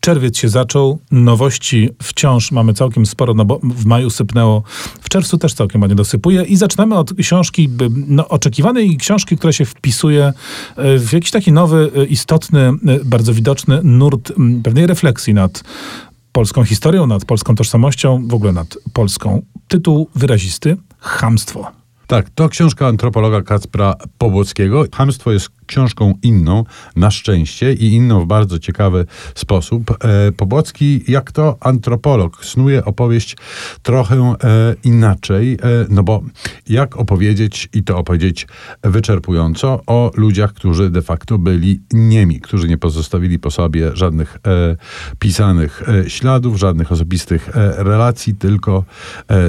Czerwiec się zaczął, nowości wciąż mamy całkiem sporo, no bo w maju sypnęło, w czerwcu też całkiem ładnie dosypuje i zaczynamy od książki, no, oczekiwanej książki, która się wpisuje e, w jakiś taki nowy, e, istotny, e, bardzo widoczny nurt pewnej refleksji nad polską historią, nad polską tożsamością, w ogóle nad polską. Tytuł wyrazisty, Chamstwo. Tak, to książka antropologa Kacpra Pobłockiego. Hamstwo jest książką inną, na szczęście, i inną w bardzo ciekawy sposób. E, Pobłocki, jak to antropolog, snuje opowieść trochę e, inaczej, e, no bo jak opowiedzieć, i to opowiedzieć wyczerpująco, o ludziach, którzy de facto byli niemi, którzy nie pozostawili po sobie żadnych e, pisanych e, śladów, żadnych osobistych e, relacji, tylko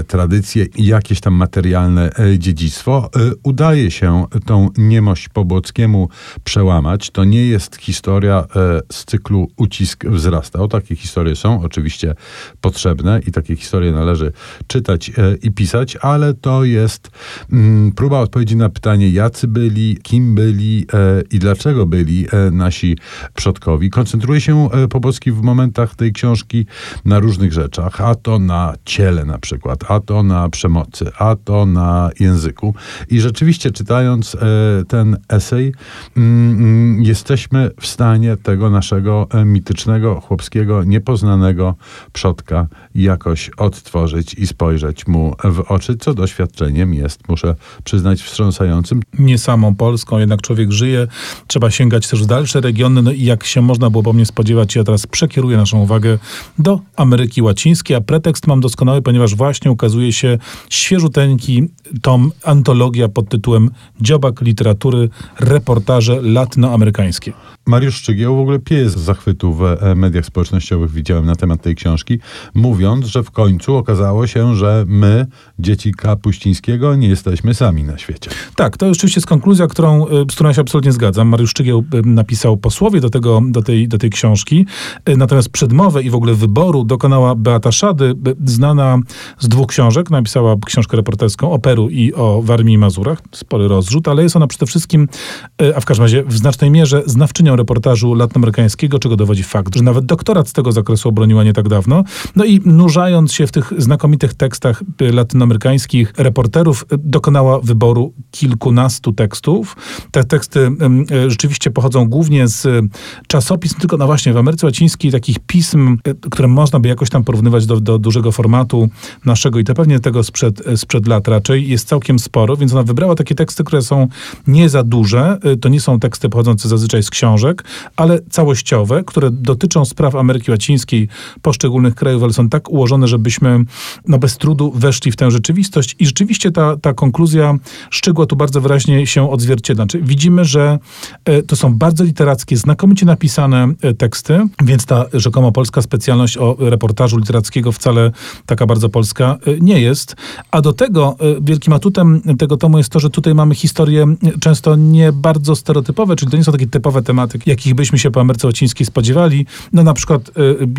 tradycje i jakieś tam materialne dziedzictwo. Udaje się tą niemość Pobłockiemu przełamać. To nie jest historia e, z cyklu ucisk wzrastał. Takie historie są oczywiście potrzebne i takie historie należy czytać e, i pisać, ale to jest mm, próba odpowiedzi na pytanie, jacy byli, kim byli e, i dlaczego byli nasi przodkowi. Koncentruje się Pobocki w momentach tej książki na różnych rzeczach, a to na ciele na przykład, a to na przemocy, a to na języku. I rzeczywiście czytając ten esej, jesteśmy w stanie tego naszego e, mitycznego, chłopskiego, niepoznanego przodka jakoś odtworzyć i spojrzeć mu w oczy, co doświadczeniem jest, muszę przyznać, wstrząsającym. Nie samą Polską, jednak człowiek żyje. Trzeba sięgać też w dalsze regiony, no i jak się można było po mnie spodziewać, ja teraz przekieruję naszą uwagę do Ameryki Łacińskiej, a pretekst mam doskonały, ponieważ właśnie ukazuje się świeżuteńki tom, antologia pod tytułem Dziobak literatury, reportaż reportaże latynoamerykańskie. Mariusz Szczygieł w ogóle pieje z zachwytu w e, mediach społecznościowych, widziałem na temat tej książki, mówiąc, że w końcu okazało się, że my, dzieci Kapuścińskiego, nie jesteśmy sami na świecie. Tak, to rzeczywiście jest konkluzja, którą, e, z którą się absolutnie zgadzam. Mariusz Szczygieł e, napisał posłowie do, tego, do, tej, do tej książki, natomiast przedmowę i w ogóle wyboru dokonała Beata Szady, znana z dwóch książek. Napisała książkę reporterską o Peru i o Warmii i Mazurach. Spory rozrzut, ale jest ona przede wszystkim, a w każdym razie w znacznej mierze znawczynią reportażu latynoamerykańskiego, czego dowodzi fakt, że nawet doktorat z tego zakresu obroniła nie tak dawno. No i nurzając się w tych znakomitych tekstach latynoamerykańskich reporterów, dokonała wyboru kilkunastu tekstów. Te teksty e, rzeczywiście pochodzą głównie z czasopism, tylko no właśnie w Ameryce Łacińskiej takich pism, e, które można by jakoś tam porównywać do, do dużego formatu naszego i to pewnie tego sprzed, e, sprzed lat raczej, jest całkiem sporo, więc ona wybrała takie teksty, które są nie za duże. To nie są teksty pochodzące zazwyczaj z książek, książek, ale całościowe, które dotyczą spraw Ameryki Łacińskiej, poszczególnych krajów, ale są tak ułożone, żebyśmy no, bez trudu weszli w tę rzeczywistość. I rzeczywiście ta, ta konkluzja szczegóła tu bardzo wyraźnie się odzwierciedla. Znaczy, widzimy, że e, to są bardzo literackie, znakomicie napisane e, teksty, więc ta rzekomo polska specjalność o reportażu literackiego wcale taka bardzo polska e, nie jest. A do tego wielkim atutem tego tomu jest to, że tutaj mamy historie często nie bardzo stereotypowe, czyli to nie są takie typowe tematy, tematyk, jakich byśmy się po Ameryce Łacińskiej spodziewali. No na przykład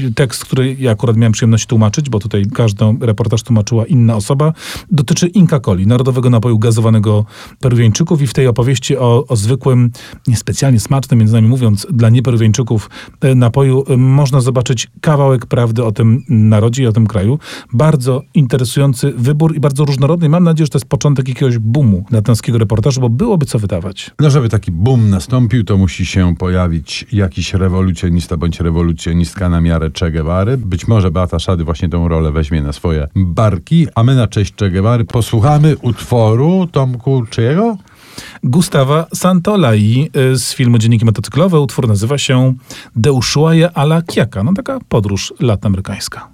y, tekst, który ja akurat miałem przyjemność tłumaczyć, bo tutaj każdą reportaż tłumaczyła inna osoba, dotyczy Inka Coli, narodowego napoju gazowanego Peruwieńczyków i w tej opowieści o, o zwykłym, niespecjalnie smacznym, między nami mówiąc, dla nieperuwieńczyków y, napoju y, można zobaczyć kawałek prawdy o tym narodzie i o tym kraju. Bardzo interesujący wybór i bardzo różnorodny. Mam nadzieję, że to jest początek jakiegoś boomu latynoskiego reportażu, bo byłoby co wydawać. No, żeby taki boom nastąpił, to musi się pojawić jakiś rewolucjonista bądź rewolucjonistka na miarę Che Guevary. Być może Beata Szady właśnie tę rolę weźmie na swoje barki, a my na cześć Che Guevary posłuchamy utworu Tomku czyjego? Gustawa Santolai y, z filmu Dzienniki Motocyklowe. Utwór nazywa się De Ushuaia a la Kiaka. No taka podróż latinoamerykańska.